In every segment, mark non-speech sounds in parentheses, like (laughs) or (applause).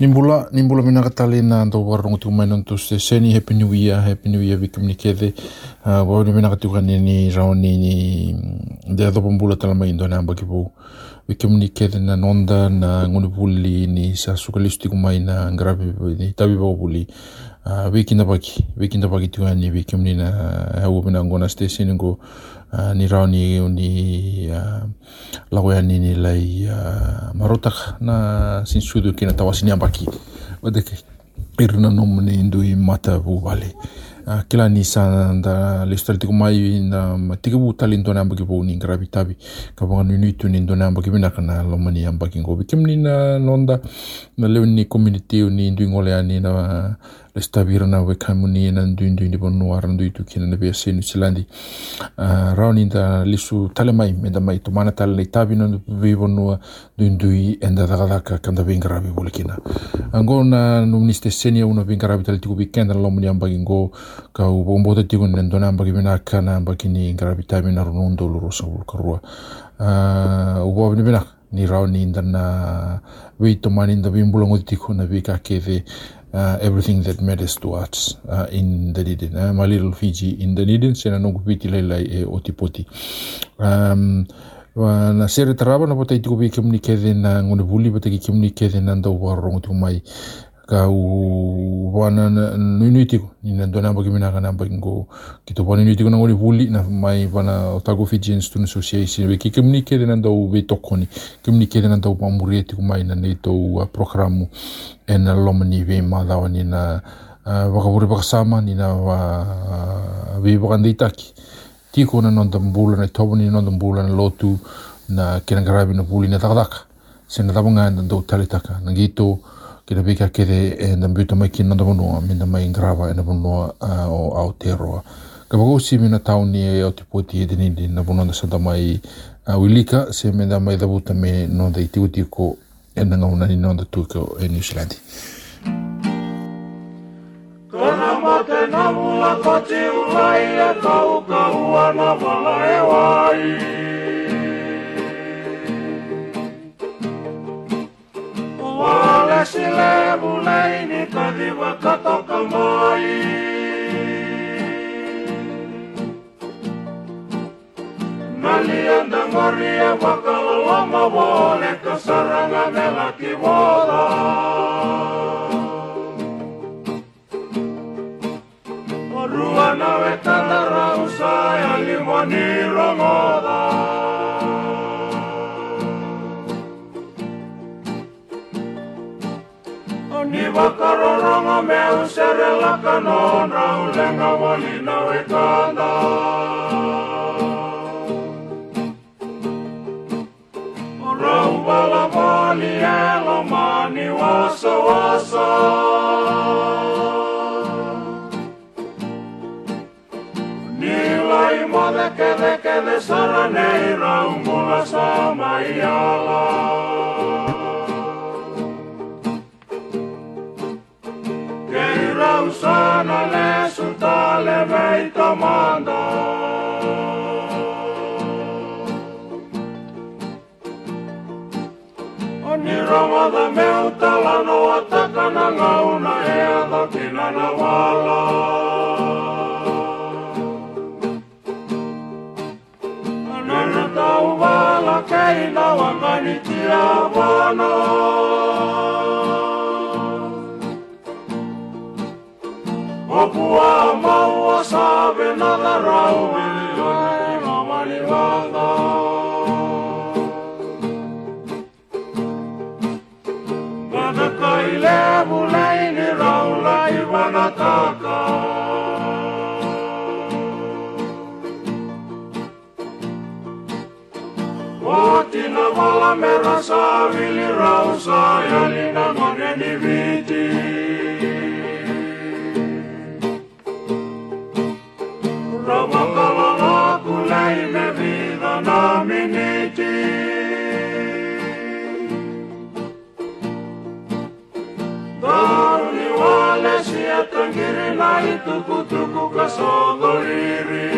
Nimbula, nimbula mina katali na ndo warung tu mai nontu se seni happy new year, happy new year vikum ni kede. Uh, Wau mina katukan ni ni raoni ni de ado pembula tala mai ndo namba ki bu. Vikum ni kede na nonda na ngunu puli ni sa sukalisti kumai na ngarabi ni tabi bau puli. Uh, Wikinda pagi, wikinda pagi tuan ni vikum ni na mina ngona station ngo ni raoni ni uh, lagoyani ni lai uh, marotak na sinsudu kina tawasini ambaki. Wadeke irna nom ni indui mata bu vale kila ni sa da listal tiku mai na tiku bu tali ndona ambaki bu ni gravi tabi. Kabanga nunu ndona ambaki bina kana lomani ambaki ngobi. Kim ni na nonda na lew ni community ni indui ngole ani na lestabira na we kamuni na ndui ndui ni bonu ar ndui tu kina na be senu silandi uh, rauni da lisu tale mai me da mai to mana tale le tabi no ndui enda da da ka kanda be ngarabi bole kina. Ango na no ministe senia uno be ngarabi tale tiku weekend na lomani ambagi ngo ka u bombo da tiku nendo na ambagi bina kana ambagi ni ngarabi tabi na ronondo luro sa ul karua ubo ni bina ni rauni ndana we to mani nda bimbulongo tiku na be ka keve uh, everything that matters to us uh, in Dunedin. Uh, my little Fiji in Dunedin, sena nungu piti lai e otipoti. Um, na sere taraba na pota itiku bi kemni kede na ngone buli pata ki kemni kede na ndau wa rongo tu mai ka u wana nui tiko ni na dona bagi mina kana bagi ngo kito wana nui tiko na ngori vuli na mai wana Otago Fijian Student Association. We ki kemnike de nan dau ve tokoni. Kemnike de nan dau pamuri tiko mai na nei tau programu. E na loma ni ve madhawa ni na wakavuri wakasama ni na ve wakandeitaki tiko na non tambula na tobo ni non tambula na lotu na kena garabi na vuli na takataka. Sena tapunga na dau talitaka na gito Eh, kina vika kere e na mbuta mai ki nanda monua mina mai ngrava e na monua eh, o Aotearoa. Ka wakosi mina tauni e o te poti e dinindi na monua na santa mai eh, Wilika se me da mai da buta me no da iti uti ko e na ngauna ni no da tuko e New Zealand. Kana mate na mula koti ulai e kau kau ana wala e wai. Wala sila mulai ni kadiwa katokamai Nalian dan moria wakal lama wole kesarangan elaki wola Ruana vetana rausa ja limoni romoda. makaroronga meu serela kanona ulenga walina wekana Rauvala maani elomani wasa wasa Niillä ei mole kele kele saranei raumulla sama ialaa Keirausana le sutale meitä manda. Oni ramada meutala noa takana ngauna e adakina na wala. Nana tau wala keina wangani tia wana. Opua maua sabe nada rau milione mamani wanga. Mana kai levu leini rau lai wana taka. Otina vala mera savili rau sa yalina moneni viti. Sieltä kirinai tuku tuku kasogoliri.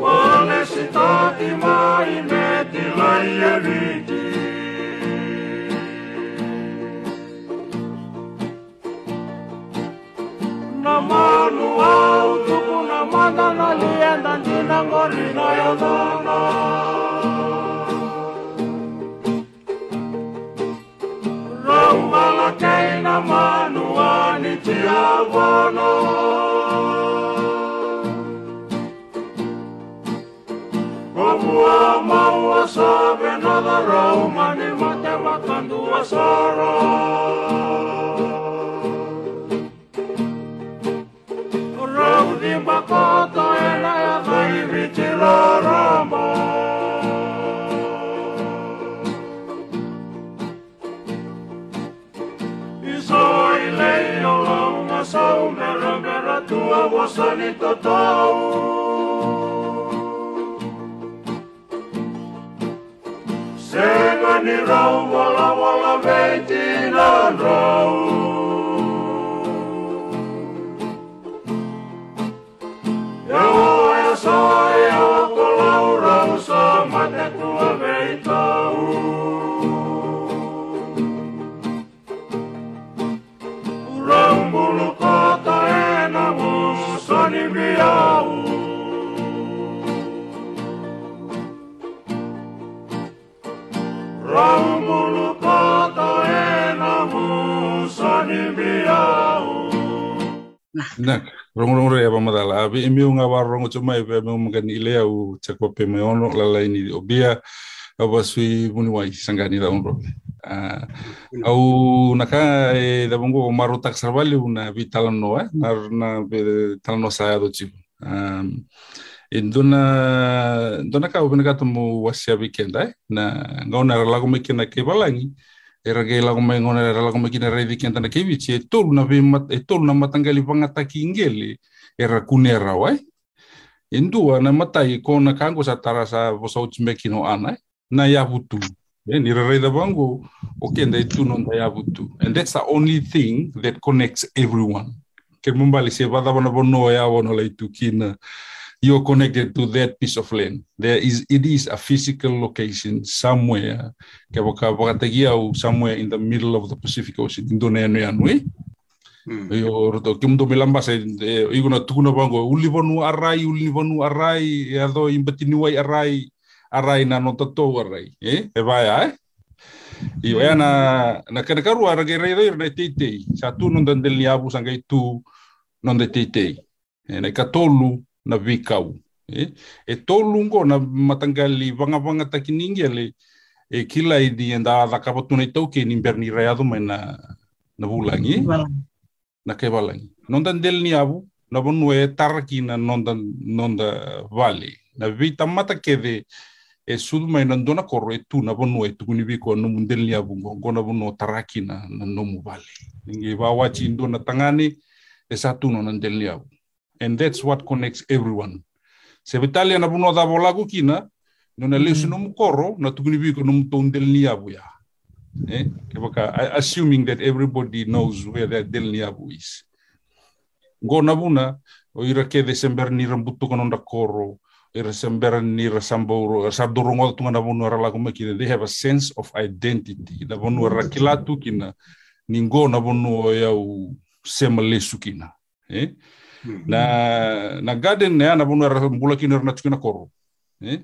Wale sitaki mai meti laie viti. na manu au tuku na mana na lienda ndina ngori na yodana. al buono. Omua maua sabe nada rau mani mate makandu sorrow. Tua wasani totau. Sengani rau wala wala veitinan rau. Nak, rongo re apa madala. Abi imi unga wa rongo chuma ipe imi unga ni ile au chakwa pe me ono la la ini obia apa sui muni wai sangani da unro. Uh, au naka e da bongo maru tak sarvali una vitalan no eh na talan no saya do chibu. Induna induna ka ubina ka tumu wasia weekend eh na ngona lagu mekina ke balangi e rage la ko mai ngona la ko mai kina reidi kenta na kevi e tolu na e tolu na matangali pangata ki ingeli e ra kunera wai. Indua na matai ko na kango sa sa kino ana na ya butu e ni ra reida bango o e tu da ya butu and that's the only thing that connects everyone. Ke mumbali se vada bona bono ya bono la itu kina you're connected to that piece of land. There is, it is a physical location somewhere, somewhere in the middle of the Pacific Ocean, Indonesia anui. Yo roto kim do milamba se iguna tukuna bango ulivonu arai ulivonu arai e ado imbatini wai arai arai na no arai. Eh e vai ai Iyo ya na na kana karu ara ge rei rei na tei sa tu non dan del niabu sangai tu non de tei e na ka tolu na vikau. E, e tōlungo na matangali vanga vanga takiningi ale e kila i di enda a kapatuna i tau ke ni berni reado mai na, na vulangi. Na ke valangi. Nonda ndel ni avu, na vonu e taraki na nonda, nonda vale. Na vita mata ke de e sudu mai na ndona koro e tu na vonu e tukuni viko no mundel ni avu ngo na vonu taraki na, na nomu vale. Ngi wawachi ndona tangani e satu no na ndel ni avu. And that's what connects everyone. Se vitalia na puno da bolagu kina, no na lesu no mukoro, na tukuni biko no mutondel ni abu ya. Eh? Assuming that everybody knows where that del ni abu is. Go na buna, o ira ke desember ni rambutu kono da koro, ira sember ni rasamboro, sa dorongo tunga na bunu rala kuma kina, they have a sense of identity. Na bunu rakilatu kina, ningo na bunu ya sema lesu kina. Eh? Na na garden ne na bunu era mbula kina na tukina koro eh?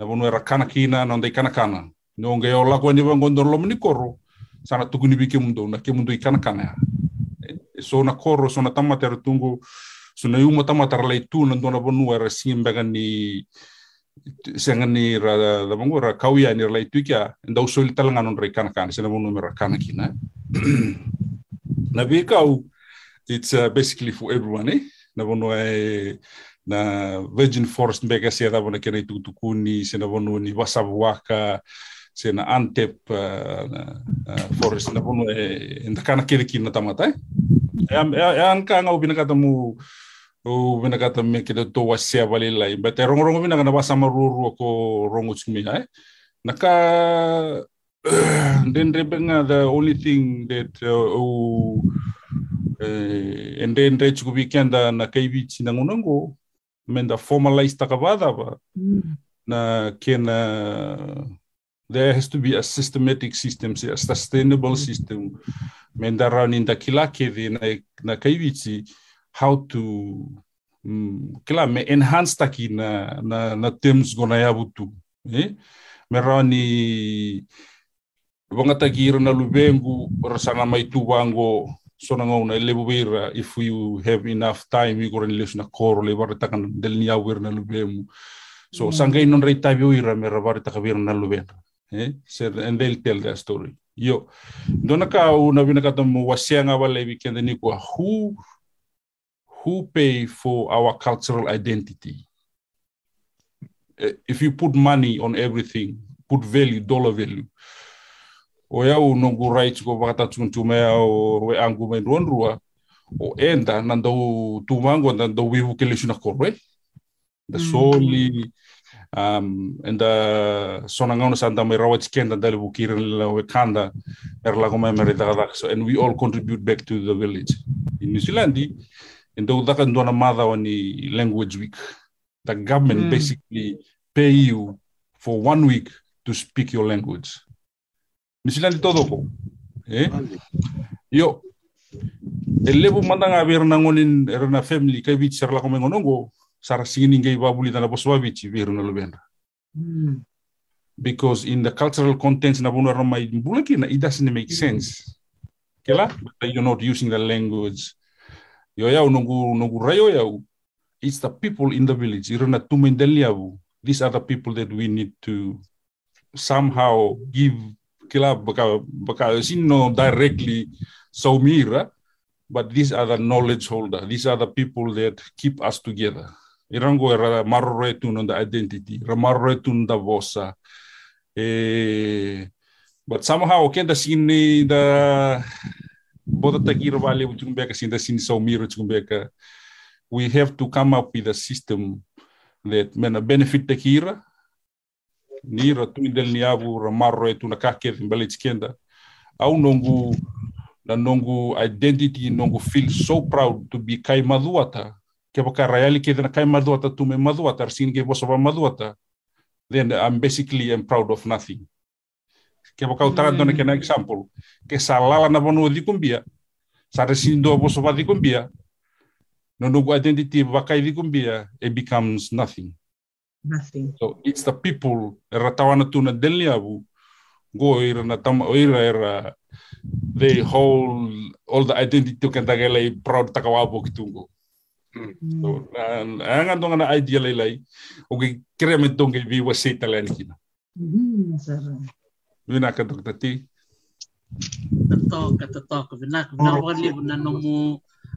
Na bunu era kana kina na ndai kana kana. No nge o la ko ni bango ndor lo mini koro sana tukuni bike mundo na ke mundo ikana kana eh so na koro so na tamata tungu so na yuma tamata ra tu na ndona bunu era simba ni senga ni ra da bango ra kauya ni ra tu kia nda usol talanga non re kana kana sena bunu mera kana kina. (clears throat) Na bikau it's uh, basically for everyone eh? Na vono e na virgin forest mbeka se da vono kena tu tukuni se na vono ni wasabuaka se na antep uh, uh, forest. Na vono e nda kana kere kina tamata eh? E an ka nga ubina kata mu ubina kata me kida to wase vale lai but e rongo rongo bina kana wasama ruru ko rongo tsumi eh? Naka (clears throat) then rebenga the only thing that uh, eh, and then re chuku weekenda na kaiwi tina ngunango menda formalize takavada ba. Mm. na kena there has to be a systematic system a sustainable system. Menda raunin da kila keve na na kaiwi how to mm, kila me enhance taki na na na terms gona ya butu. Eh? Me rauni Wanga takira na lubengu rasana mai tuwango sona ngona lebu if you have enough time you goren lesu na koro le bar takan del nia wir na lubemu. So sangai non rei tabi wira me rabar takabir na luben eh? So, and they'll tell their story. Yo dona ka una bina kata mo wasianga wale weekend ni ko who who pay for our cultural identity? Eh, if you put money on everything put value dollar value o nongu rights ko wakata tun tumea o we angu mai ruan rua o enda nandau tumango nandau wivu ke lesu na korwe. The Mm. soli um and the sona ngona santa mai rawa bukirin la er la koma mere daga so and we all contribute back to the village. In New Zealand and do daka ndona mother wani language week. The government Mm. basically pay you for one week to speak your language Zealand todo ko eh? Yo el lebu mandanga bir na ngonin er na family kay bit ser la ko ngonongo sara sini ngay babuli na bo swa bit bir na lubenda Mm. because in the cultural contents na bunu rama bulaki na it doesn't make sense. Kela but you're not using the language. Yo yau nungu nungu rayo yau. It's the people in the village. Irana tumendeliabu. These are the people that we need to somehow give kila baka baka sino directly saumira ah, but these are the knowledge holder. These are the people that keep us together. Irango era marore tu the identity ra marore tu da vosa ah. eh but somehow kenda sini da bota takira vale utung beka sinda sini saumira utung beka ah. we have to come up with a system that mena benefit takira ni ra tuindel ni avu ra marro na tuna kake mbele chikenda au nongu na nongu identity nongu feel so proud to be kai maduata ke baka rayali ke na kai maduata tu me maduata sin ke boso ba maduata then I'm basically I'm proud of nothing. Ke baka utara mm. dona ke na example. Ke salala na bono di kumbia sa resindo boso ba di kumbia no nongu identity baka di kumbia it becomes nothing Nothing. So it's the people era tawana tuna deliabu go ira na tama ira era they hold all the identity kan tagala proud takawabo kitungo. Mm. So ang ang na idea lay lay o gi kremen tong gi wa seta lan kina. Wina ka tok tati. Tatok tatok wina na wali na no mo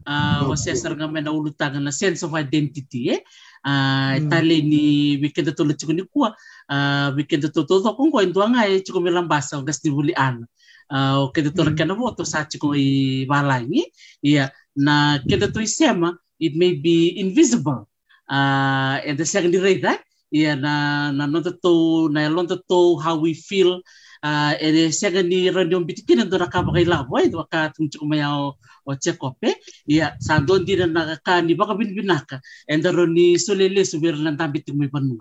uh, wasesar nga mena ulutangan na sense of identity eh uh, mm. tale ni weekend to lucu ni kuwa uh, weekend to to to kung ko ndo nga e chiko milang basa gas di buli an uh, keda to mm. mo to sa chiko i balangi iya na keda to isema it may be invisible. Uh, and the second rate that iya na na no to na lon to how we feel uh, ere sega ni radio bitikina ndo nakaba kay labo ay waka tumchuk mayaw o chekope ya sando ndi na ka ni baka bin binaka endaro ni solele subir nan tambit mo panu.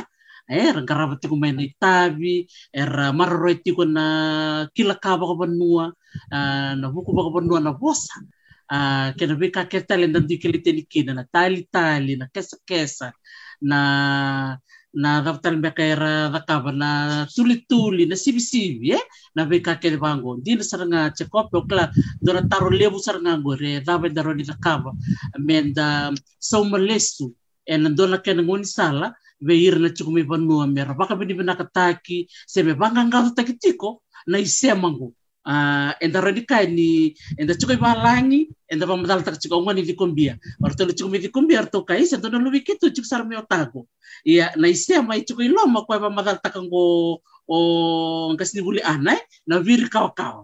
Eh rangkarabati ko may na itabi era maroroti ko na kilakaba ko banua uh, na buku baka banua na bosa uh, kena be ka ketale nanti kilite ni kina na tali tali na kesa kesa na na daftar bekera rakaba na tuli-tuli na sibi-sibi eh? Na beka kele bango di na saranga cekop okla dora taro lebu saranga gore dabe daro di rakaba. Menda so malesu en dona kena ngoni sala be na chukumi banua mera. Baka bini bina kataki sebe banga ngato takitiko na isemango uh, enda radika ni enda chuko balangi enda pamadal tak chuko ngani di kombia orto chuko mi di kombia orto kai sento no lubi kitu chuko sar mi otago ia na isia mai chuko iloma kwa pamadal tak ngo o ngasni buli anai na vir kaw kaw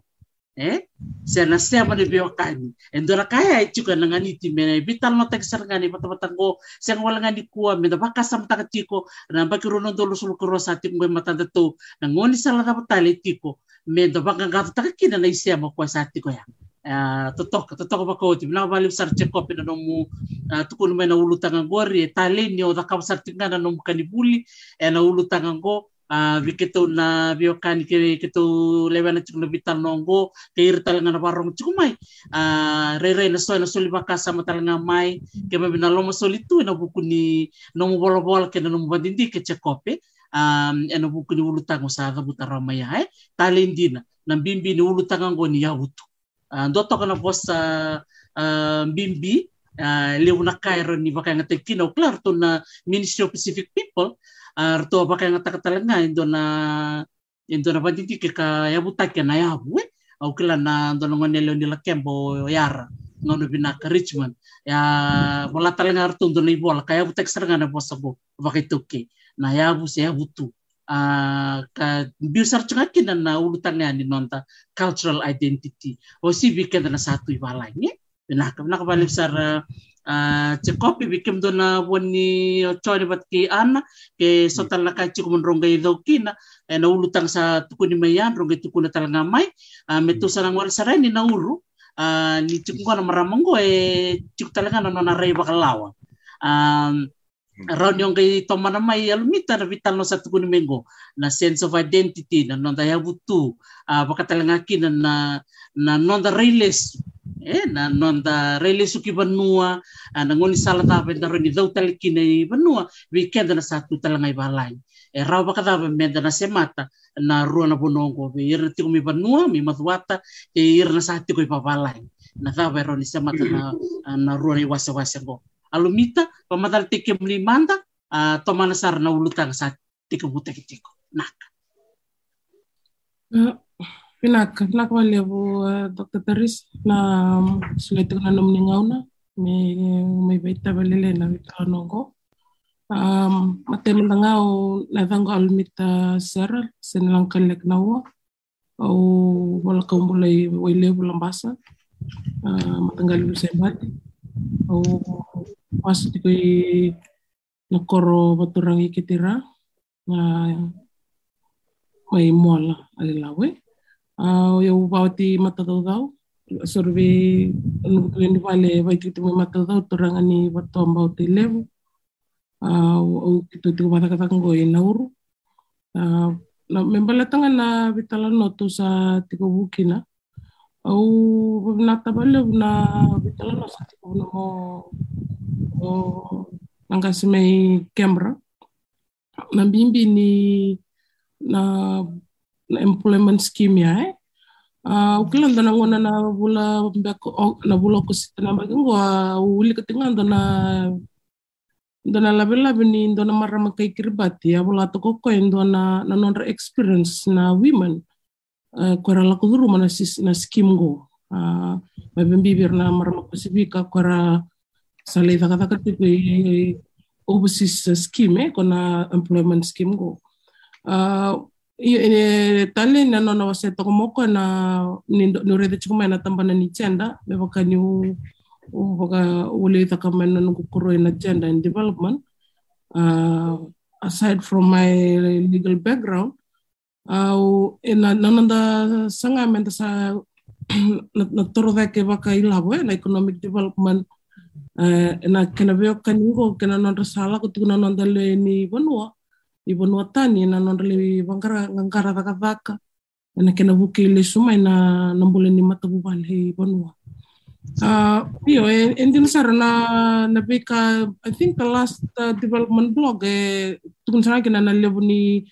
eh se na se ma de bio kani endora kaya chuko na ngani ti mena vital no tak sar ngani pata pata ngo se ngwala ngani kuwa me da baka sam tak chiko na bakiru no dolo sul ko rosati ngwe matanda to na ngoni sala da patale tiko me do baka gato takakina na isia mo kwa sati ko ya? Uh, totok totok ba ko ti na bali sar check up na mu uh, tukun me na ulutanga gori e tale ni o da ka sar tinga na mu kanibuli e na ulutanga go uh, viketo na biokani ke keto lewana chuk na vital nongo ke ir talanga na mai re re na so na soli baka sama talanga mai ke me na solitu na buku ni no mu bolo bolo ke na ke up um, ena buku ni ulutanga sa ga butara mai hai? Tale indina na bimbi ni ulutanga go ni yabutu uh, ndoto kana bosa uh, bimbi uh, leu na kairo ni baka nga tekina klar to na Ministry of Pacific People uh, to baka nga takatalanga indo na indo na baditi ke ka ke na yabu eh? Au kila na ndo na ngone leo nila kembo yara ngono binaka Richmond. Ya wala talanga arto ndo na ibola kaya butek seranga na bosa bo baka ituke na yabu se yabu tu uh, ka biusar cengaki na ulutangnya ni nonta cultural identity. O si bikin na satu ibalanya na ka na kabalik sar uh, cekopi bikin do na woni chori bat ki ana ke sotal na ka chiku ronga ido kina na ulutang sa tukuni mayan ronga tukuna talanga mai. Uh, metu sarang wal sarani na uru uh, ni chiku na maramango e chiku talanga na na rei bakalawa. Um, around yung kay tomana may alumita na vital no sa tukuni mengo. Na sense of identity na nonda uh, baka talanga kina na na nonda railes. Eh na nonda railes uki banua uh, na ngoni sala ta ben daro ni dau talikina i banua weekend na satu talanga i balai. E raw baka da menda na semata na rua na bonongo be ir ti mi banua mi matuata e na sa ti ko i na ero ni samata na na rua ni wase go alumita pamadal tike mli manda uh, tomana sar na ulutang sa tike bute kitiko naka pinaka wale bu Dr. Taris na sulit na nom ni ngauna may may baita balile na bita nongo. Um, mate mandangao na dango almita sera senilang kalek nawa au wala ka mulai waile bulang basa uh, matanggal lu au pas tiko i nakoro baturang ikitira na may mola alilawe. Uh, eu bauti matatau survey anu ni vale vai tu me matatau turanga ni batom bauti levu uh, o kitu tu bata kata ngo i nauru. Uh, na membala tanga na vitala noto sa tiko bukina au na tabale na vitala no sa tiko no mo o nanga semei Canberra na bimbi ni na na employment scheme ya eh. Uh, ukila ndo na ngona na bula mbeko na bula ko sitana bagi ngwa uli ketinga ndo na ndo na labe labe ni ndo na marama kai kirbati ya bula to ko ndo na na non experience na women. Uh, kwara la kuduru mana sis na scheme go uh, mabimbi na marama ko sibika kwara sale taka taka tipe overseas scheme eh kona employment scheme go uh, ine tale na no na wase to moko na ni rede chukuma na tamba na ni chenda me baka ni u baka ule ta kama na ngu kuro na gender and development. Uh, aside from my legal background au uh, ina nananda sanga menta sa (clears throat) na, na toro ke baka ilabo eh, na economic development uh, na kena veo kanigo kena nonda sala ko tukuna nonda le ni bonua i bonua tani na nonda le bangara ngangara vaka vaka na kena buke le suma na nambule ni mata bubal he bonua uh, iyo e, endin sara na na beka I think the last uh, development blog eh tukun sana kena na lebu ni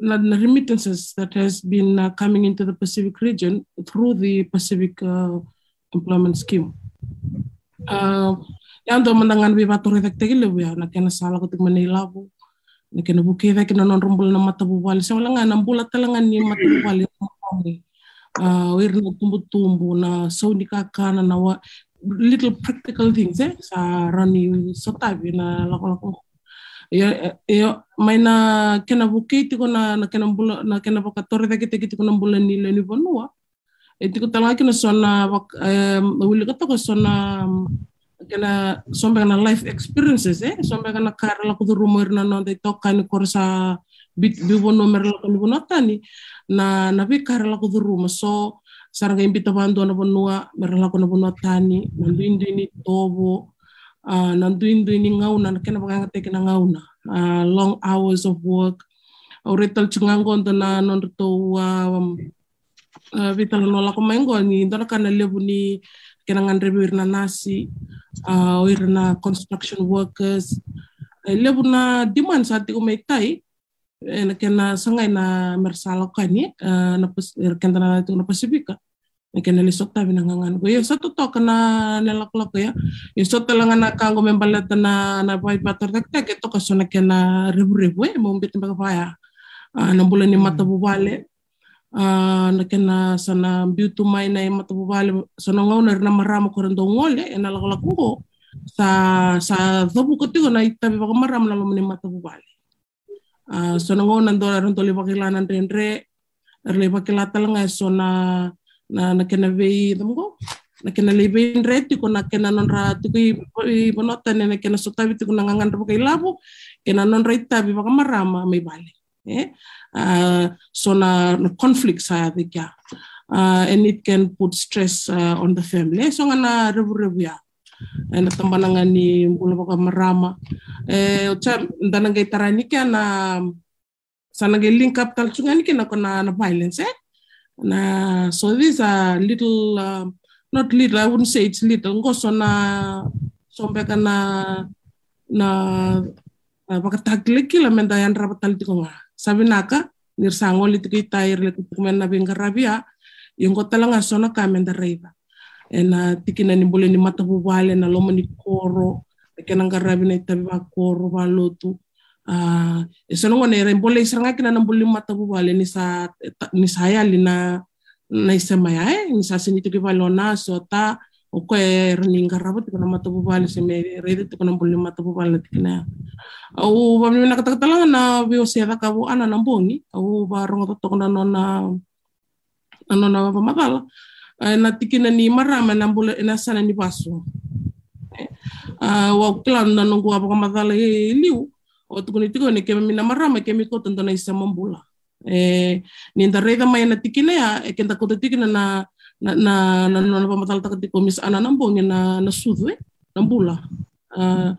na, na remittances that has been uh, coming into the Pacific region through the Pacific uh, Employment Scheme. Yang do mandangan bi bato rek tegi le ya na kena sala ko tigmane labu na kena buke rek na non rumbul na mata bu wali sa nga na mbula talangan ni mata bu wali uh, wir na tumbu tumbu na so ni kakana na wa little practical things eh. Sa rani sotabi na lako lako ya ya mai na kena buke ti ko na na kena bula na kena baka tore da kite kite ko na bula ni le ni bonua e ti ko tala kena sona wili ko sona kena sombe na life experiences eh. Sombe kana kar la rumor na no de toka ni korsa bit bi bono mer la ko ni. Bonatani na na bi kar la ko rumor so saranga imbita bando na bonua mer la ko na bonatani mandindi ni tobo uh, nanduin-duin ngauna na kena baka ngate kena ngauna long hours of work. Auretal chungango na non to uh, vital no la komengo ni ndona kana lebu ni kena ngandre na nasi uh, na construction workers. Uh, lebu na demand saat ko may tai na kena sangai na mersalo kani uh, na kena na itu na pasifika. Kena lisok tabi nangangan ko yo satu to kana nelaklak ya. Yo so talangan na kango membalat na na bai bator tak tak itu kaso na kena ribu ribu eh mo mbit mbaga paya na bulan ni mata bubale na kena sana biutu mai na mata bubale so na ngau na marama ko rendo ngole na laklak ko. Sa sa dhabu ko tigo na itabi baka maram na lumani mata bubale so na ngau na ndo rendo li bakilanan renre erle bakilata nga so na na na kena vei tamgo na kena lebe reti ko na kena non ra tu ki bonota ne na kena sotavi tu na ngangan ro kai labu kena non ra itabi baka marama mai bale eh uh, so na, na conflict sa de kya uh, and it can put stress uh, on the family. So nga na rebu rebu ya na tambananga ni bula baka marama. Eh ocha ndana ngai tarani kya na sana ngai link up tal chungani kena ko na na violence eh? Na so these are little uh, not little i wouldn't say it's little. Ngoso na sombe kana na uh, pakatagli kila menda yan rapat tali tiko nga sabi naka nir sangol iti kay tayir le kutuk men na binga rabia yung ko talanga so na kamen da reiba e na tikina ni bole ni matapu wale na loma ni koro e kena ngarabi na itabi wa koro wa lotu. Uh, e sanongo ne ren bole isanga kina na bole matapu wale ni sa ni saya li na na isema ya eh ni sa sini tuki wale ona so ta o ko e rani ngarabi tikana matapu wale se me rede tikana bole matapu wale tikina au wa mi na katakatala na vi o se ka bu ana na bongi au ba rongo to na nona na nona ba matala uh, na tikina ni marama na bula na sana ni paso uh, wa klan na nungu apa kamatala e liu. O tuku ni tiko ni ke mina marama ke mi kota na isa mambula. E ni nda reda mai na tikina ya e kenta kota tikina na na na na na pamatala taka tiko mis ana nambongi na na sudu e na bula uh,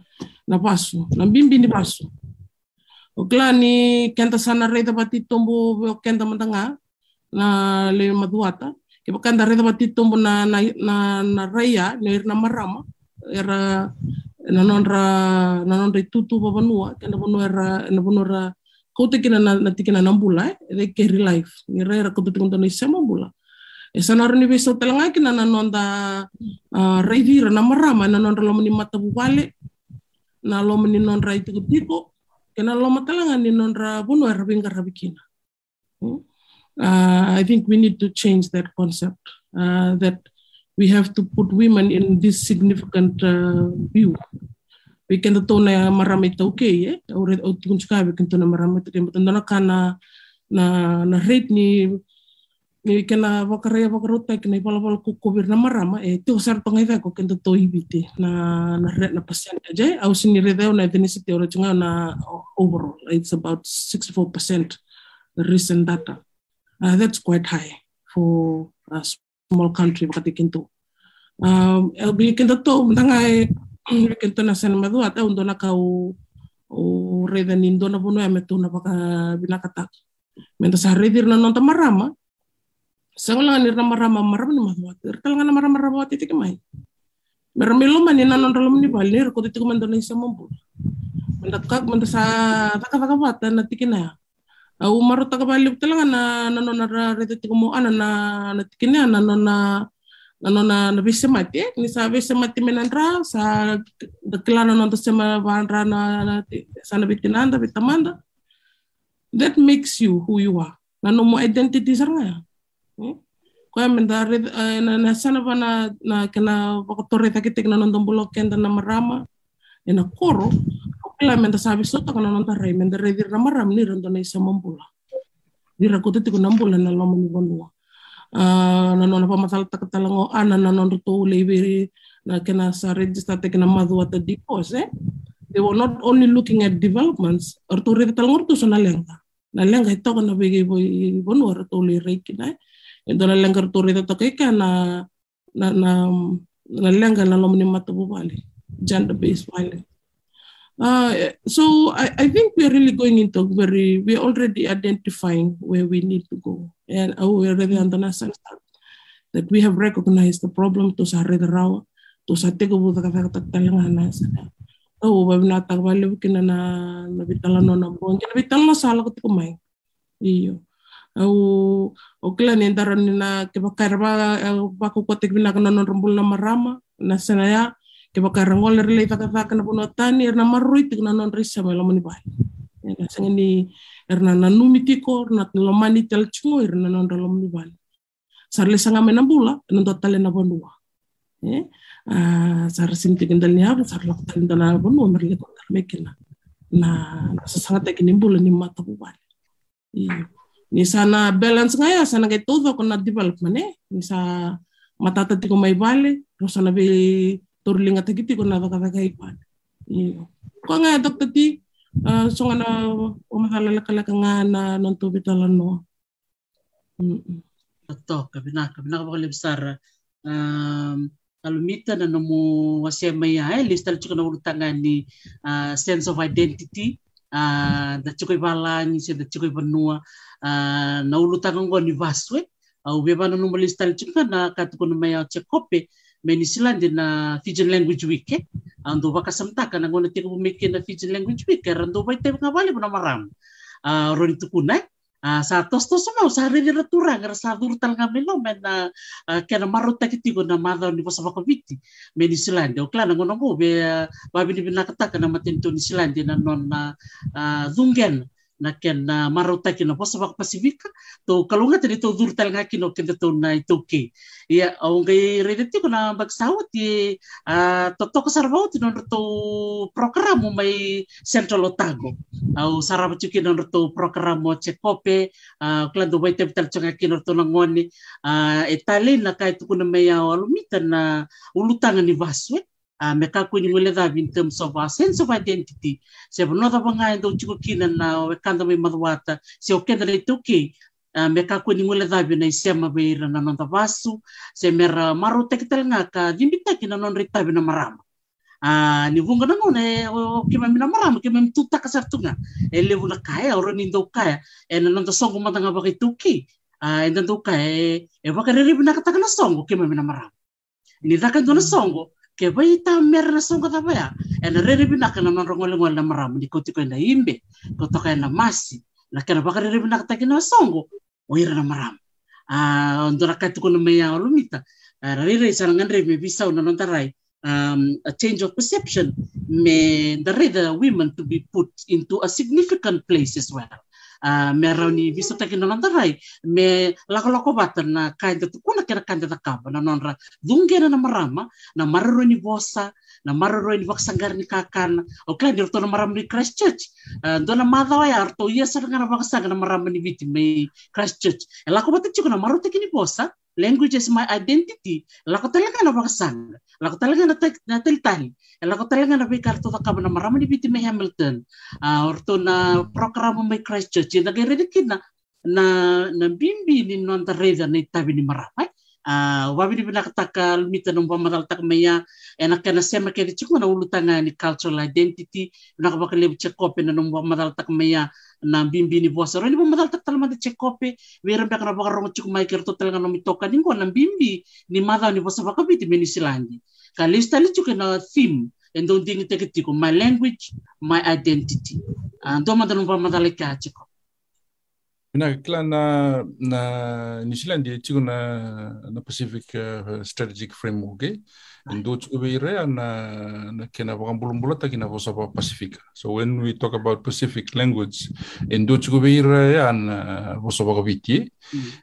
na paso na bimbi ni paso o klan ni kenta sana reda pati tombo o kenta matanga na le maduata ke bakanda reda bati tombo na na na, na raya ne na marama era na nonra na nonra tutu ba banua ke na banua era na banua ra ko te kina na, na tikina na bula eh de ke life ni ra ko te kina na sema bula e sana ni beso telanga kina na nonda uh, reivira na marama na nonra lo ni mata bubale na lo ni nonra itu tiko ke na lo matalanga ni nonra bunua era binga rabikina hmm? uh, I think we need to change that concept uh, that we have to put women in this significant uh, view. We can to na marami ta okay eh ore o tukun suka we can to na marami ta kemba na kana na na rate ni ni kana wakare wakaruta kina pala pala ko ko na marama e to sar to ngai ko kento to ibite na na rate na pasien aja au sini rede na ethnicity ora chunga na overall it's about 64% the recent data uh, that's quite high for a small country wakati kintu. Um, elbi kintu to mantangai kintu na sana madu ata undo na kau o reda nindo na bono ame tu na baka binakatak. Menta sa redir na nonta marama, sa wala ni marama marama ni madu ata. Kala nga na marama marama ati tiki mai. Meramilo man ni nanon ralom ni bal ni ko titi ko mando na isa mambu. Menta kak menta sa taka taka bata na tiki na au maru taka bali talanga na na no na rete tiko mo ana na na tikine na no na na no na na bise mati ni sa bise mati menandra sa de klana no to sema bandra na na sana bitinanda bitamanda that makes you who you are na no mo identity saranga ko ya menda na na sana bana na kana bakotore takitik na nondong bulok kenda na marama ena koro kila menda sabi sota kana nonta rai menda rai dir nama ram ni rando na isa mambula dira ko titi ko nambula na lomo ni bonua na nona pa masal tak talango ana na non to lebiri na kena sa register te kena madu at dipos eh they were not only looking at developments or to rete talangor to na lenga na lenga ito kana bigi boy bonua to le rei kina ito na lenga to rete to kay na na na na lenga na lomo ni matabu bali gender based violence Uh, so I, I think we're really going into very, we're already identifying where we need to go. And uh, we're already understand that we have recognized the problem to sa red raw, to sa tego buta kata kata talangan na sa. Oh, ba na tagbali kina na na bitala no na bon. Kina bitala sala ko kumay. Iyo. Au o kila ni ndara ni na ke bakar ba ba ko kotek bina kana non rumbul na marama. Na sanaya ke baka rangol rele taka taka na puno tani erna marui tik na non risa me lomani bai. Na sanga ni erna na numi tiko erna lomani tel chungo erna non lomani bai. Sarle sanga me na bula non totale na bonua. Eh sar sinti kendal ni apa sar tali na bonua merle ko mekina na sa sanga te kini bula ni mata bu bai ni sana balance ngaya sana ke todo con na development eh ni sa matata tiko mai vale rosana be turlinga tagiti ko na baka ipan. Iyo. Ko nga doktor ti uh, so nga na umakalala kalaka nga na non tubi talan no. Betul, kabina kabina ka besar. Um, kalau mita na namu wasema ya eh lista chuko na urutangan ni uh, sense of identity uh, da chuko ibalangi se da chuko ibanua na urutangan ko ni vaswe. Au beba na numu lista chuko na katuko na maya chekope. Menisland na Fijian Language Week eh. Ando baka samtaka na ngona tiko bumiki na Fijian Language Week kaya rando ba ite nga bali na maram. Uh, ron itu kunai Uh, sa tos tos mau sa ri ra turang ra sa dur tal nga melo men na uh, kena maruta ki tigo na madha ni bosa baka viti. Me o klana ngono mo be uh, babi ni bina kataka na ni silandi na non na uh, na ken na kino posa bak pasifika to kalunga tadi to dur tal ngaki no ken to na itu ke ya au ngai rede ti bak sawat ti to to program mai central otago. Au saraba chuki non to program mo chekope klan do baite tal changa kino to ngoni etale na kai tu kuna mai au na ulutangan ni vaswe uh, me ka kuni mule da in terms of a sense of identity. Se no da banga ndo chuko kina na we kanda me madwata se o kenda tuki uh, me ka kuni mule da na se ma be na nonda vasu. Se mera maru tekitel nga ka jimbita kina non rita na marama. Ah, ni vunga nango ne o ke me mina marama ke me tuta ka sartunga e le vuna kaya oro ni ndo kaya e na nonda songo matanga ba tuki. Ah enda ndo kaya e ba ka riri bina kata kana songo ke me mina marama. Ni daka ndo na songo ke vai ta mer na songa ta baya e na rere bina kana non ngol ngol na maram ni ko tiko na imbe. Ko to na masi. Na kana ba rere bina ta kina songo. O ira na maram a ndora ka tiko na meya lumita a rere sa ngandre me bisa na non tarai um, a change of perception. May the rather women to be put into a significant place as well me rauni viso ta kina nandarai me lako lako bata na kainda tu kuna kira kainda ta kaba na nonra dungena na marama na mararo ni bosa na mararo ni vaksangar ni kakana o kla dir to na marama ni Christchurch do na madha wa arto iya sa na vaksangar na marama ni viti me Christchurch e lako bata chiko na maro kini bosa language is my identity lako talaga na vaksangar lako talaga na na teltali lako talaga na bikarto ta kaba na marama ni viti me Hamilton. Uh, orto na programa me Christchurch. Na gere kina na na bimbi ni non reda ni tabi ni marama uh, wabi ni binakataka lumita ng pamataltak maya enak na sema kaya chiko na ulutanga ni cultural identity nakabakalib chekope na ng pamataltak maya na bimbi ni bosa ro ni pamataltak talaman di chekope wera baka na baka rongo chiko mai kerto talaga no mitoka ningo na bimbi ni madha ni bosa baka biti meni silandi kalista li chiko na theme. And don't think take my language my identity. Uh, ndo madano pamatalika chiko Ina kila na na New Zealand dia chiku na na Pacific uh, Strategic Framework eh. Indo chiku be ire na na kena wakang bulung bulat taki na fosa pa Pacific. So when we talk about Pacific language, indo chiku be ire ya na fosa pa viti.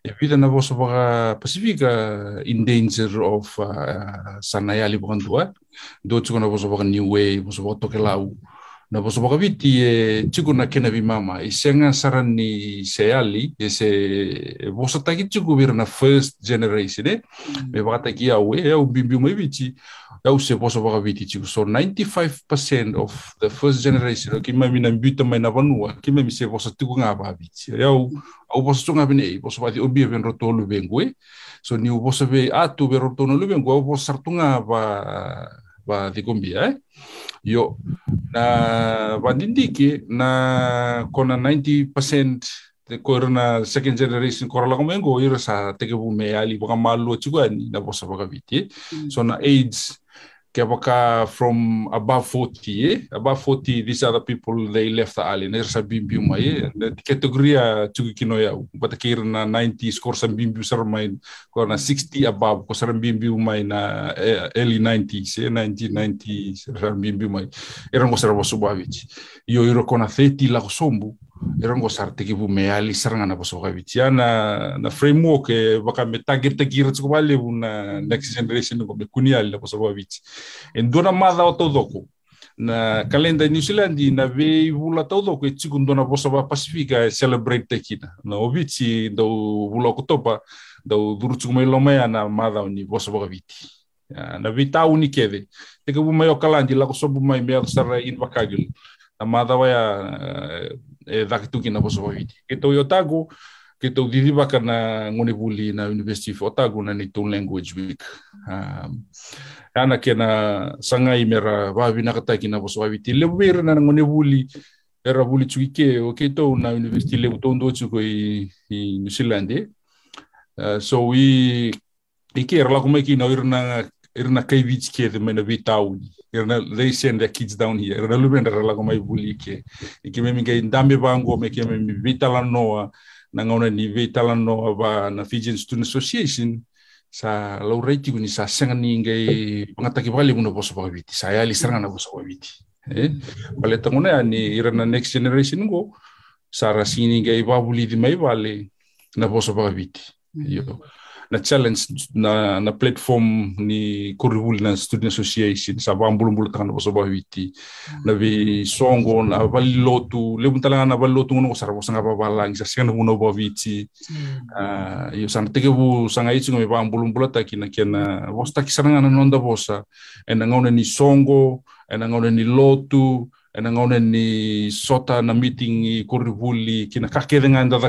E pita na fosa pa Pacific uh, in danger of uh, sanayali bukan tua. Indo chiku na fosa pa New Way, fosa pa Tokelau. Na poso viti e tiku na kena vi mama i senga saran ni se ali e se e poso taki tiku vira na first generation e me vata ki au e au bimbi mai viti au se poso viti tiku so 95% of the first generation ki mai mina mbita mai na vanua ki mai se poso tiku nga ba viti e au au poso tunga bine e poso vati obi ven roto lu vengu e. So ni u poso ve atu ve roto lu vengu au poso sartunga ba ba dikombia eh yo na vandindiki na kona 90% te koira na second generation kora la komengo ira sa teke bu me ali baka malu chugani na bosa baka viti so na age ke baka from above 40 eh? Above 40 these other people they left the ali ner sa bimbi mai eh? Na kategoria chugi kino ya bata kira na 90 score sa bimbi sar mai ko na 60 above ko sar bimbi mai na early 90s eh? 1990 sar bimbi mai era ngo sar bosu bavich yo iro kona 30 la sombu era ngo sar teki bu me ali saranga na bosu bavich ya na na framework e baka me target takira tsuko vale na next generation ko me kuniali na bosu bavich en dona madha o todoko na kalenda New Zealand na ve vula todo ko tiku ndona bosa ba Pasifika celebrate tekina. Na obichi do vula ko topa do durutu mai loma na madha ni bosa ba viti na vita uni kede te ko mai o kalandi la ko sobu mai me sara in vakagil na madha wa e dakitu na bosa ba viti ke to yotago ke tau didiba ka na ngone buli na University of Otago na ni Tone Language Week. Um, ana ke na sanga i mera wawi na kata ki na boso wawi ti lebu bera na ngone buli era buli tsuki ke o ke tau na University lebu tau ndo tsuko i, i New Zealand eh. Uh, so i i ke era lako mai ki na irna irna kai vich ke de mena vitau irna their kids down here. Irna lubenda lako mai buli ke i ke. Me mi ke ndambe bango me ke me mi vitala noa. Na ngauna ni veitala no ava na Fijian Student Association. Sa laurai tiku ni sa senga ni ngai pangataki vale muna boso pakaviti sa ali seranga na boso pakaviti eh? Vale tanguna ni next generation go sa rasini ngai vabuli di mai vale na boso pakaviti yo na challenge na na platform ni kuribuli na student association sa bambulu bulu tangan boso bahwiti na vi songo na valilotu le buntala na valilotu ngono sara bosanga babalang sa singana muno bahwiti ah yo sana tege bu sanga itu ngomi bambulu bulu taki na kena bosta kisana na nonda bosa ena ngone ni songo ena ngone ni lotu ena ngone ni sota na meeting i kuribuli kina kakede nganda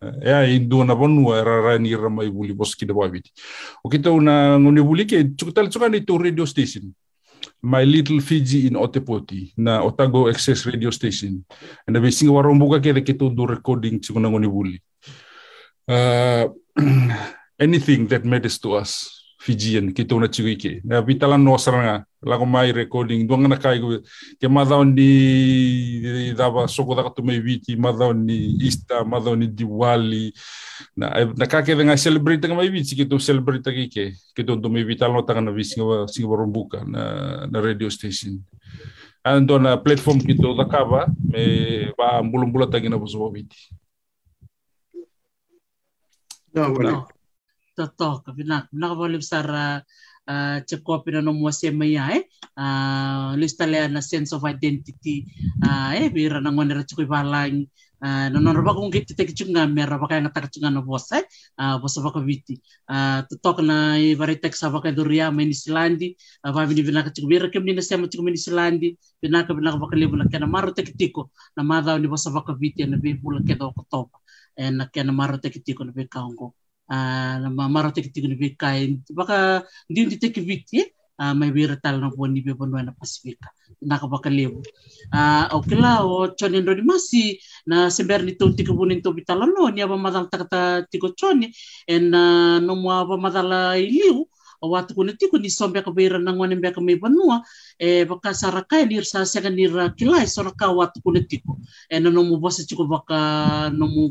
dakava e ai do na bonua era ra ni ra mai buli bos ki de wabiti o kita una ngoni buli ke chukutal chukani to radio station. My little Fiji in Otepoti na Otago Access radio station. And the singa warong buka ke to do recording chukuna ngoni buli uh, anything that matters to us Fijian kita una chigui ke? Na vitala no saranga lago mai recording duanga na kai ke? Madao ni dava soko da tu mai viti madao ni ista madao ni diwali. Na na ka ke venga celebrate nga mai viti ke tu celebrate ke ke? Ke tu tu mai vitala no tanga na visinga singa rombuka na na radio station. Ando na platform kito da kava me ba mbulum bula tagi na buso viti No, bueno. Totoka vina ka vale sara uh, ceko pina no mo se mai ai uh, lista le na sense of identity uh, eh bira na ngone ra ceko balang uh, no no ba kung kiti te kichunga mera ba kaya ngata kichunga no bosa uh, bosa ba ka viti uh, totoka na i vari tek sa ba ka duria mai ni silandi uh, ba vini vina ka ceko bira kemni na sema ka ba ka lebu na maro te kitiko na madha ni na be bula ke do ko topa e na maro te kitiko na kaongo na maro te kitiko ni kai. Baka ndi ndi te kiviti uh, mai bira tal na poni be bonwa na pasifika. Na ka baka lebu uh, o kila o choni ndo ni masi. Na sember ni to tiko bunin to bitala no ni aba madal takata tiko choni en uh, no mo aba madala iliu o watu kuna tiko ni sombe ka bira na ngwane mbeka mai banua. E baka saraka ni sa sega ni ra kilai sona ka watu kuna e na no mo baka no mo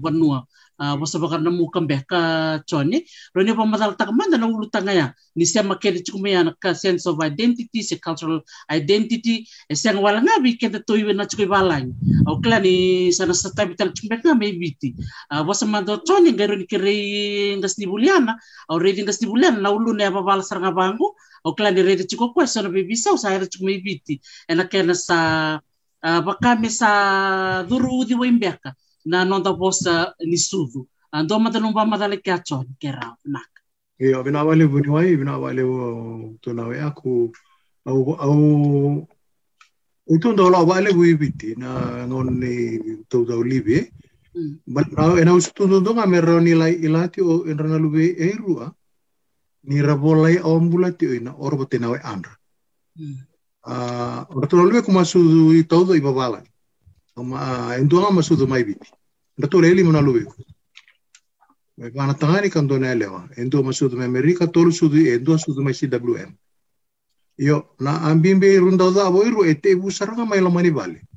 uh, wasa bakar na muka ka choni. Roni pa madal tak manda na ulu tanga ya. Ni se makele chukume ya ka sense of identity se cultural identity e se wala nga bi kenda to iwe na chukui balang au kla ni sana sa tabi tal chukume ka me biti. Uh, wasa mando choni ngaro ni kere ngas ni buliana au redi ngas ni buliana na ulu ne babala saranga bangu au kla ni redi chuko kwa sana bibi sa sa era chukume biti. Ena kena sa uh, bakame sa duru di wimbeka na nonda bosa ni sudu ando mata no ba mata le kacho ke ra nak Iyo, binawali bu niwai, binawali bu tunawe aku au au itu ndo la wale bu ibiti na ngon ni tu tau libe. But now ena usu tu ndo nga mero nilai ilati o enrana lube erua ni rabolai ombulati o ina orbo tenawe andra. Ah, uh, tu lube kuma su i todo i babala. Ma endo nga masu do mai biti. Ndato le lima na lube. Me pana tangani kan do lewa. Endo masu do Amerika tolu su do endo su do mai CWM. Yo na ambimbe runda da abo iru ete ibu saranga mai lomani vale.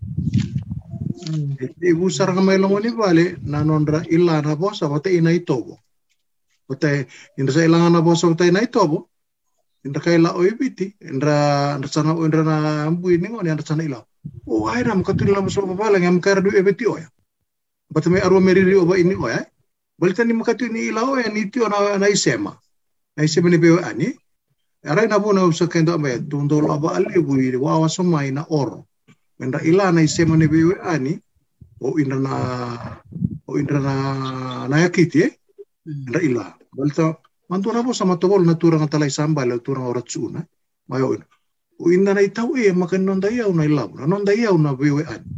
Ete ibu saranga mai lomani vale na nondra illa na bosa bate ina itobo. Bate indra sa ilanga na bosa bate ina itobo. Indra kai la oibiti indra indra sana indra na ambu ini ngoni indra sana ila. O ai ram katuli la maso babala ngam kar du ebeti oya. Bate me arwa meriri oba ini oya. Balita ni makatu ni ila oya ni tio na na isema. Na isema ni bewa ani. Arai na bona usa kenda me tundo la ba ali bu i wa wa soma ina oro. Menda ila na isema ni bewa ani o indra na o indra na na yakiti eh. Indra ila. Balita mantura po sa matobol na turang talay sambal turang orat suna. Mayo ina. O inda na itaw e makan non dayaw na ilaw. Na non dayaw na bewa ani.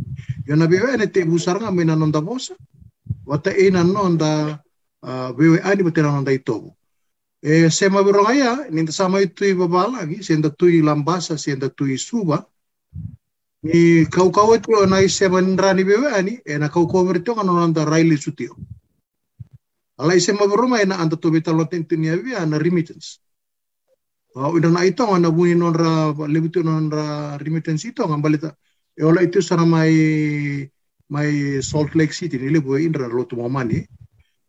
Yo na bewa ani te busar nga may na non da bosa. Wata e na non da uh, bewa ani ba tira non da itobo. E se mabiro ngaya, ninda sama itu i babalagi, senda tui lambasa, senda tui suba, ni kau kau itu na ise manrani bewe ani, e na kau kau merito kan nonda raili sutio. Ala ise mabiro mai na anda tobe talo tentini avi na remittance. Uh, ina na ito nga buni nonra lebutu nonra remittance ito nga balita. E ola itu sana mai mai Salt Lake City ni le bue indra lo tu mamani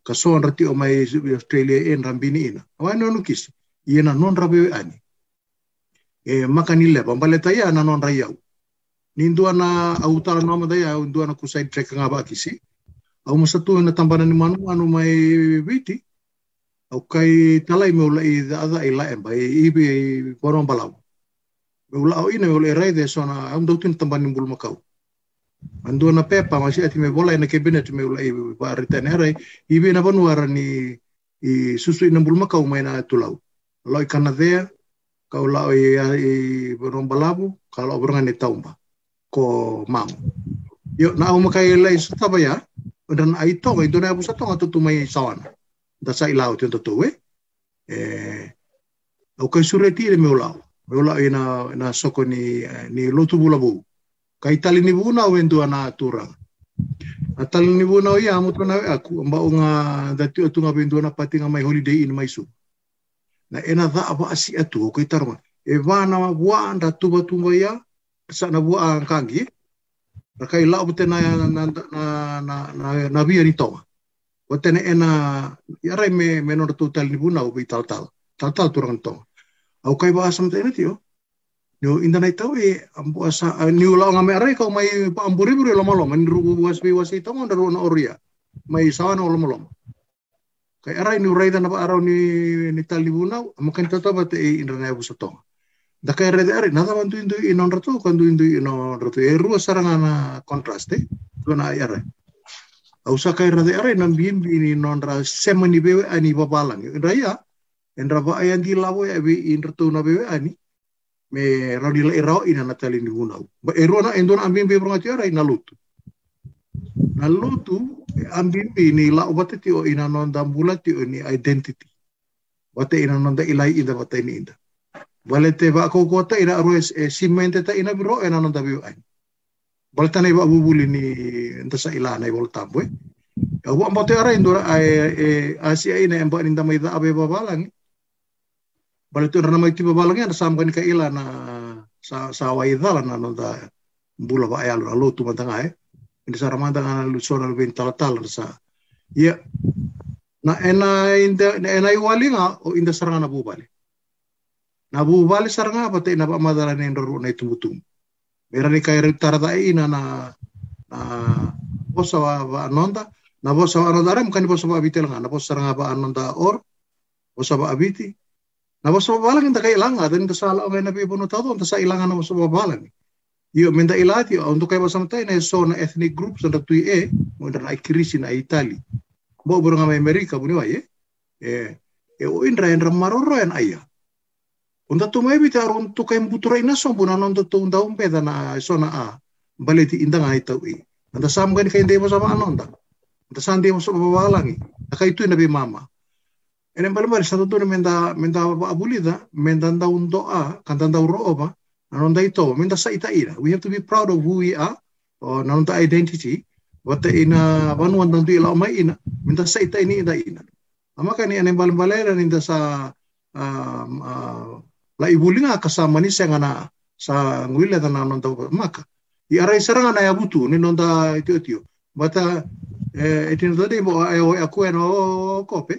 ka so an rati o mai Australia en rambini ina wa no nukis? Iena non rabe ani e makani le bambale taya na non rayau nindu ana au tala nama daya au ndu ana kusai trek nga ba kisi au masatu na tambana ni manu anu mai viti au kai ula i da ada i la emba i ibi i boron balau. Me ula au ina me ula i rai de sona au ndautin tambana ni bulu makau. Andu na pepa masih ati me bola ina cabinet me ula i ba ritane arai ibi na banu ara ni i susu ina bulu makau mai na tulau. Lo i kanadea kau lau i, i kalau berangan ni taumba ko mau yo na au makai lai sutaba ya dan ai to ai dona abu satonga tu mai sawana da sai lau tu tu we eh au kai sureti le meu lau meu lau ina na soko ni ni lotu bulabu kai tali ni buna wendu ana turang a tali ni buna ia amu tona aku. Amba unga dati o tunga wendu ana patinga mai holiday in mai su. Na ena da aba asi atu kai tarma e vana wa anda tuba tunga ia sa na bua ang kangi na kai lau bute na na na na na na na bia ni tonga o tene ena ia me me no tu tal ni buna o bi tal tal. Tal tal turang tonga au kai ba asam tene tio. No inda tau e ambu asa ni ula nga me arai kau mai pa amburi buri lo malo man ru was bi was tonga ndaru na oria. Mai sawana lo malo kai arai ni urai dana ba arau ni ni tal ni buna amakan tataba te inda nai bu tonga. Da kai rede are nada bantu indu inon ratu kandu indu inon ratu e rua saranga na kontraste na are au sa kai rede are nam bim bini non ra semani bewe ani babalang. Raya ra ba ayan di lawo ya be in ratu na bewe ani. Me rodi la irao ina na tali ni bunau ba e rua na endon ambim be bronga tiara ina lutu. Na lutu ambim bini la obate ti o ina non dambula ti o ni identity. Wate ina non da ilai ida wate ni inda. Bale te ba ko kota ina aro e simente ta ina biro ena non tabi ai. Bale tane ba bubuli ni enta sa ila na ibol. Ya wa mo te ara indora ai e asia ina emba ninda mai da abe babalang. Bale tu rana mai tiba balang ana sam kan ka ila na sa sa wa idala na non da bula ba ai alu alu tu mantanga e. Ini sa ramanda ana lu sona lu bin tala tala sa. Ya na ena inda ena iwalinga o inda saranga na bubali na bu bali saranga te na pa madara ne ro na itu butum mera ni kai tarata ina na na bosa wa anonda na bosa wa anonda ram kan bosa wa bitel na bosa saranga ba anonda or bosa abiti. Na bosa wa balang inda kai langa dan ta sala o na bi bono tado ta sa ilanga na bosa wa balang. Io menda ilati untuk kai bosa mtai na so na ethnic groups na tu e mo na krisi na itali. Bo ngama amerika buni wa ye e e o indra indra maroro en aya Unda tu mai bita aron tu kai butura ina so buna non tu unda umpe da na sona a baleti inda ngai tau i. Sam kan kai demo sama anonda. Anda sam demo sama bawalangi. Kai tu nabi mama. Ene bal bal satu tu menda menda abulida menda nda undo a kanta nda uro oba anonda ito menda sa ita ina. We have to be proud of who we are or nanonda identity. Wata ina banuan tantu ila mai ina menda sa ita ini ina ina. Ama kan ene bal balera ninda sa um, uh, la ibulinga kasama ni senga na sa nguile ta nonda maka. I arai saranga na ya butu ni nonda itio tio bata e tino tadi mo e o aku no kope.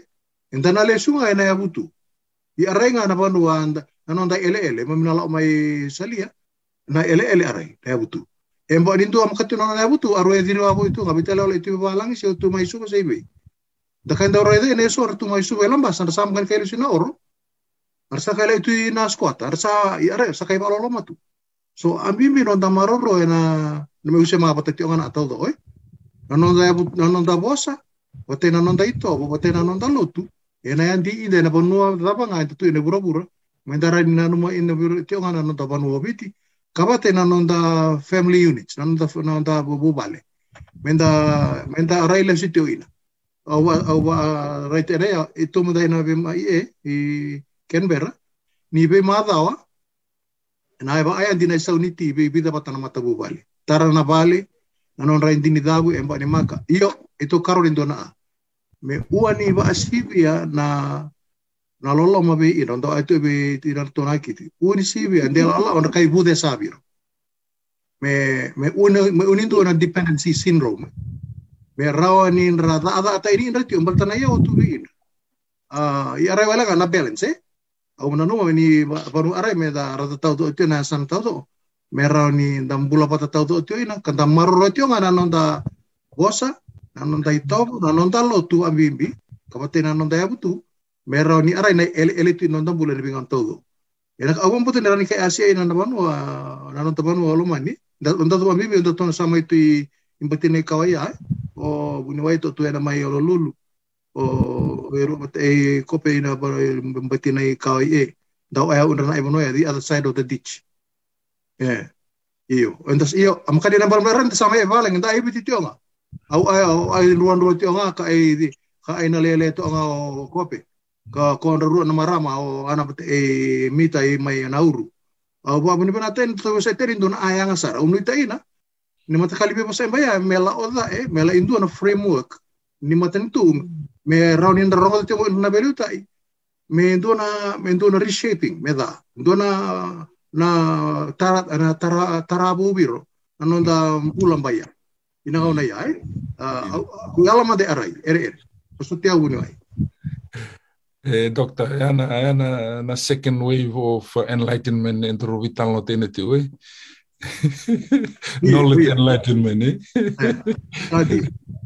Enda na le sunga na ya butu. I arai nga na panu anda na nonda ele ele. Mamina la mai salia na ele ele arai na ya butu. E mbo ni ndu am katu na ya butu aro e dino abu itu ngabitala le itu balang si tu mai suka sebe da kan da ro ide ne so tu mai suka lamba sa sam kan kailu sina oro arsa kala itu na squat arsa are sa kai balolo matu so ambimbi non da maroro na na me use ma patati ngana atau do oi. Non da non da bosa bote na non da ito bote na non da lotu. E na andi ide na bonua da banga itu ine bura bura mendara ni na numa ine bura ti ngana non da bonua biti. Kabate na non da family units non da non da bale. Menda menda raile sitio ina. Au right area itu mo dai na be mai e Canberra, ni be madawa, na eba ayan din sa uniti be bida batana mata bubali. Tara na bali, nanon rain din dagu emba ni maka. Iyo, ito karolin do na. Me ua ni ba asibia na na lolo ma be ino ndo ito be tinar to na kiti. Ua ni sibia ndel ala on kai bude sabiro. me me una me uninto una dependency syndrome me rawa ni ra da ada ata ini ra ti umbal tanaya o tu in ah ya ra wala na balance eh au na no ni baru ara me da ra tau tu tu na san tau tu me rawa ni dam bula pata tau tu ina kan maru ro tu ngana non da bosa na non da ito na non da lo tu ambimbi kapate na non da ya butu me ni ara na ele ele tu non da bula ni bingan tau Ina ka awang puto nirani kay Asia ina naman wa nanon taban wa lumani Unta tu mami unta tu sama itu imbatine kawaya o buniwai to tu ena mai o lulu. O eru e kope ina para imbatine kawaya daw ay undra na ibono the other side of the ditch yeah iyo entas iyo amka di nambar meran sama e valang nda ibi tityo nga au ay au ay ruan ruan tityo nga ka ay ka ay nalele to nga kope ka ko ru na marama o ana e mita e mai nauru au ba buni bana ten to sa terin don aya nga sara unu ina ni mata kali be pasai mela oda e mela indu na framework. Ni mata tu me rau ni ndarongo te mo na belu tai. Me ndona me ndona reshaping me da ndona na tara na tara tarabu biro. Ano da pula mbai ya ina ga una ya ku ala de arai er er so so te au ni ai. E doctor ana ana na second wave of enlightenment entro vitalo tenetu eh Knowledge enlightenment, eh? tadi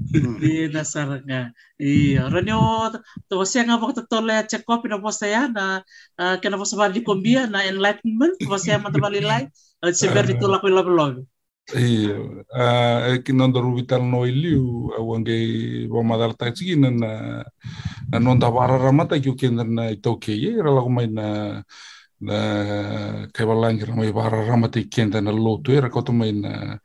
Di dasar nga. Iya, ranyo to siya nga bakit to le check up na po saya na uh, kena po sa di kombia na enlightenment po siya matabalilay. At si Bernie tulak ko lablog. Iya, uh, e ki nanda ruvital no iliu, awange wa madal ta tsigi na na na nonda warara mata ki ukenda na itoke ye, rala ko mai na kaivalangirama ivara na lotu e na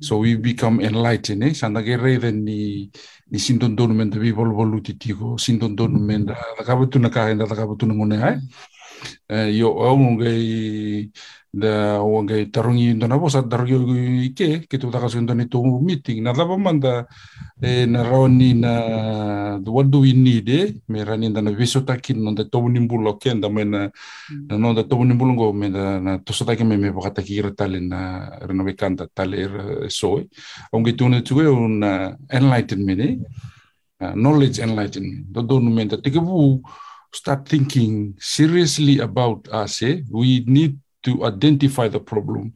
so we become enlightened eh? e sanage reve ni ni sindondonu menda vivaluvalu titiko sindondonu menda takapatuna mm. kahenda takapatuna ngone ai eh, yo aungei da wangai tarungi ndona bosa tarungi ike ke tu takasu ndoni tu meeting na lava manda na raoni na what do we need eh me rani ndana viso takin nonda to nimbulo kenda me na na nonda to nimbulo go me na na to sota ke me me bakata ki tale na rena we kanta tale so ongi tu na tu un enlightenment eh knowledge enlightenment do do no me ta tikebu start thinking seriously about us. Eh we need to identify the problem,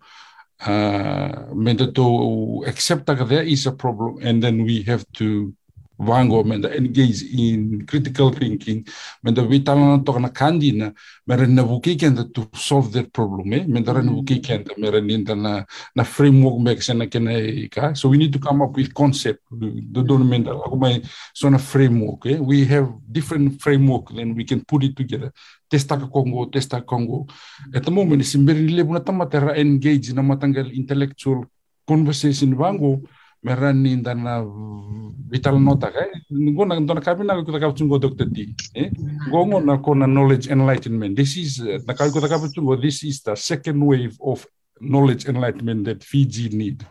uh, to accept that there is a problem, and then we have to wango men engage in critical thinking men da vitala to na kandina men na buki ken to solve that problem eh? Men da na buki ken da men na na framework mek sen ken ka so we need to come up with concept do do men da ko mai so na framework eh? We have different framework then we can put it together. Testa ka Congo testa Congo. At the moment is mberi le buna tamatera engage na matanggal intellectual conversation wango merani dana vital nota kai ngo na dona kapi na ko taka chungo dokter di eh? Ngo na ko na knowledge enlightenment. This is na kai ko taka chungo this is the second wave of knowledge enlightenment that Fiji need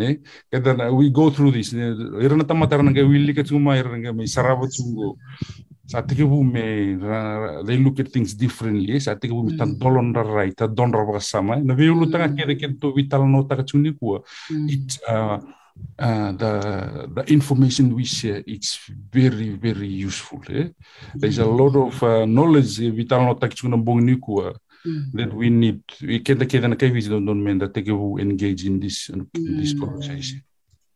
eh? Kada we go through this. Era na tamata na ga willi ka chungo mai nga mai sarabo chungo sa tike bu me they look at things differently sa tike bu tan dolon ra rai ta don ra sama na vi ulu tanga kede ke to vital nota ka chuni ku it uh, uh, the the information we share it's very very useful eh? there's a lot of uh, knowledge vital no tak chuna bong ni ku that we need. We can the kid and kai don't don't mean that take who engage in this in this conversation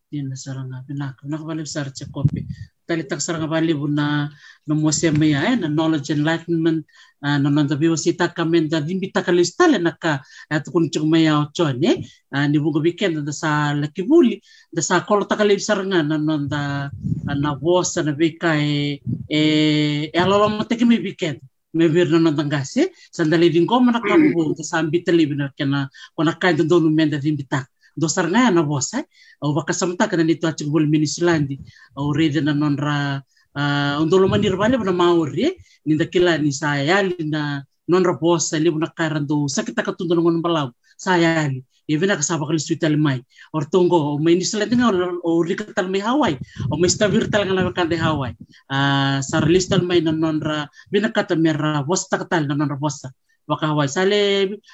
Yan sarang nga pinak. Nakabalib sa archa kopi. Talitak sarang nga balib na namuasya maya eh, na knowledge enlightenment uh, na nandabi wasita kami da dimbita kalistale naka at kun chung maya ochon eh uh, ni bunga weekend da sa lakibuli da sa kolo nga na nanda na was na bika eh eh alolo mateke mi weekend me vir na nandangase sandali din (clears throat) ko manakabu sa ambitali na kana kona kain dono menda dimbitak dosar nga na bosa au bakasamta kana nito achi bol minislandi au rede na nonra uh, undolo manir bale na mauri ninda kila ni sayali na nonra bosa libu na karando sakita katundo ngon balaw sayali. Even kasaba kali suital mai or tunggo o may nislandi nga o rikatal may hawai o may stabir tal nga na kande hawai uh, sa listal may na nonra binakata mera bosta katal na nonra bosa wakahawai sale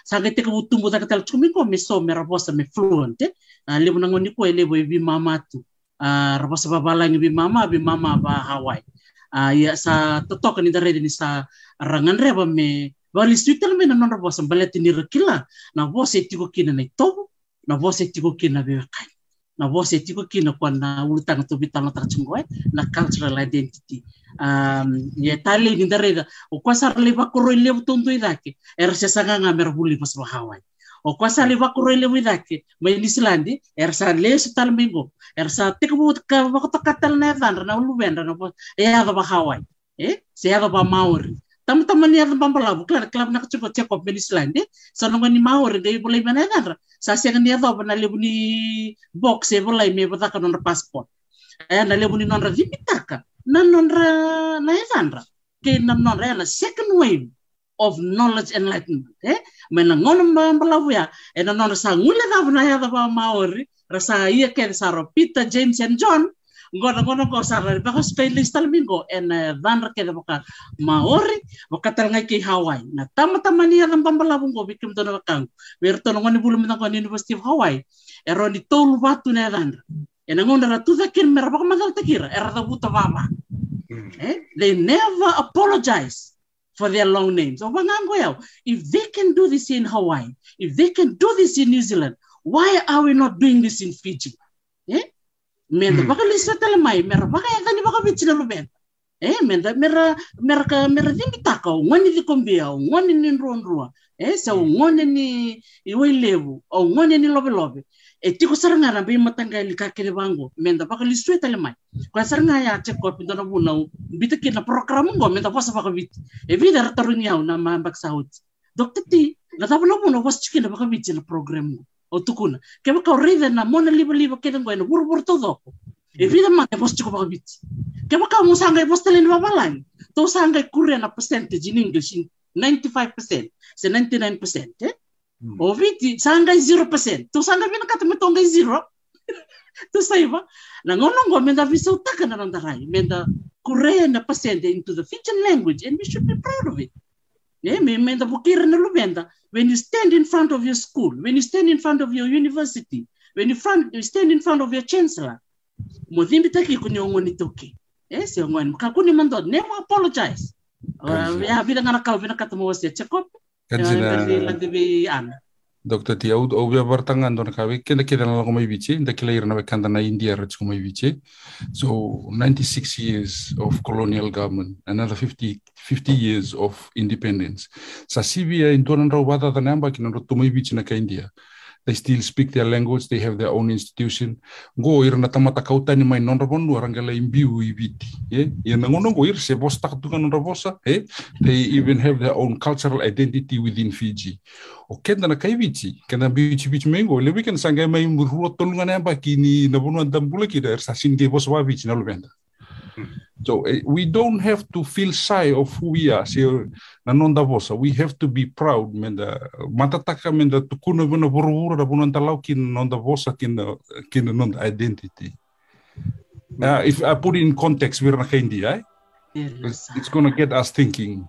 sage te kabutumbu ta katal chumi ko me so me raposa me fluent eh uh, lebu nangoni ko lebu bi mama tu. Uh, raposa babalang bi mama bi mama ba hawai uh, ya sa totok ni dare ni sa rangan reba me Wali suitel me na nona bosa balete ni rakila na bosa tiko kina na itobu na bosa tiko kina be kai na bosa tiko kina kwa na ulutanga to bitano ta chungoe na cultural identity. Um ye tali ni darega o kwa sar le ba koro le tonto idake era se sanga nga mer buli pas ba hawai o kwa sar le ba koro le idake mai ni silandi era sa le se tal mingo era sa tiko bu ka ba ko katal na van na ulu benda na e ada ba hawai eh? Se ada ba maori tama-tama ni ada bambalabu klar klab na kachuko cheko ben islandi sanonga ni maori de boleh mana kan sa senga ni ada na lebu ni box e boleh me bataka non passport eh na lebu ni non vitaka na non ra na evandra ke non ra second wave of knowledge enlightenment eh? Mena ngono bambalabu ya. E na non sa ngule da na ya ba maori rasa ia ke sa Peter James and John ngona ngona ko sa ra ba stay listal mingo en van ke baka maori baka tal ngai ki hawaii na tama tama ni ang pambalabong ko bikim to na kang wer to ngoni bulum na ko university of hawaii ero ni tolu batu na dan en ngonda ra tu kin mer baka magal takira era da buta mama eh they never apologize for their long names. O bangango yao. If they can do this in Hawaii, if they can do this in New Zealand, why are we not doing this in Fiji? Eh? Menda Hmm. baka lisa tala mai mera baka ya tani baka bichi na lubenda eh menda mera mera ka mera dimi taka o ngoni di kombia o ngoni ni nruanrua eh sa o ngoni ni iwe levu o ngoni ni lobe lobe e tiko saranga na bi matanga li ka kere bango menda baka lisu tala mai. Kwa saranga ya che ko pinda na buna bita kina program ngo menda basa baka bit e vida tarunya na mambak saut dokter ti na tabu na buna was chikina baka bichi na program ngo o tukuna ke baka rida na mona liba liba kena ngo na buru buru todo e vida ma ke chiko baka biti ke baka mo sanga e bos tele na babalang to sanga e kurre na percentage in english in 95% se 99% eh? O viti sanga e 0% to sanga bina kata me tonga e zero. (laughs) To saiba na ngono ngo menda visa utaka na nandarai menda kurre na percent into the Fijian language and we should be proud of it Eh, me menda bukira na lubenda. When you stand in front of your school, when you stand in front of your university, when you, front, you stand in front of your chancellor, muthimbi taki kunyongo ni toki. Eh, si ngwan kakuni mando never apologize. Uh, ya bila ngana kau bila kata mo sia cekop. Kan Ya sina lagi lagi bi an. Dr. Tia au au bia bartangan don kawe kenda kida na lago mai biche nda kila ira na kanda na India rich ko mai biche so 96 years of colonial government another 50 50 years of independence sa sibia in tonan rau bata ta namba kina ro tumai biche na ka India they still speak their language. They have their own institution. Go ira na tamata kautani mai non rabonu arangala imbiu ibiti yeah yeah na ngono go ir se bos tak tukan non rabosa eh they even have their own cultural identity within Fiji. O kenda na kai bichi kenda bichi bichi mengo le weekend sanga mai murro tolunga na ba kini na bunu andambula ki der sasin ke bos wa bichi na lubenda so eh, we don't have to feel shy of who we are so na non da bosa. We have to be proud menda matataka menda tukuna buna burubura da bunu andalau kin non da bosa kin kin nonda identity. Uh, if I put it in context we're na India eh? it's, it's gonna get us thinking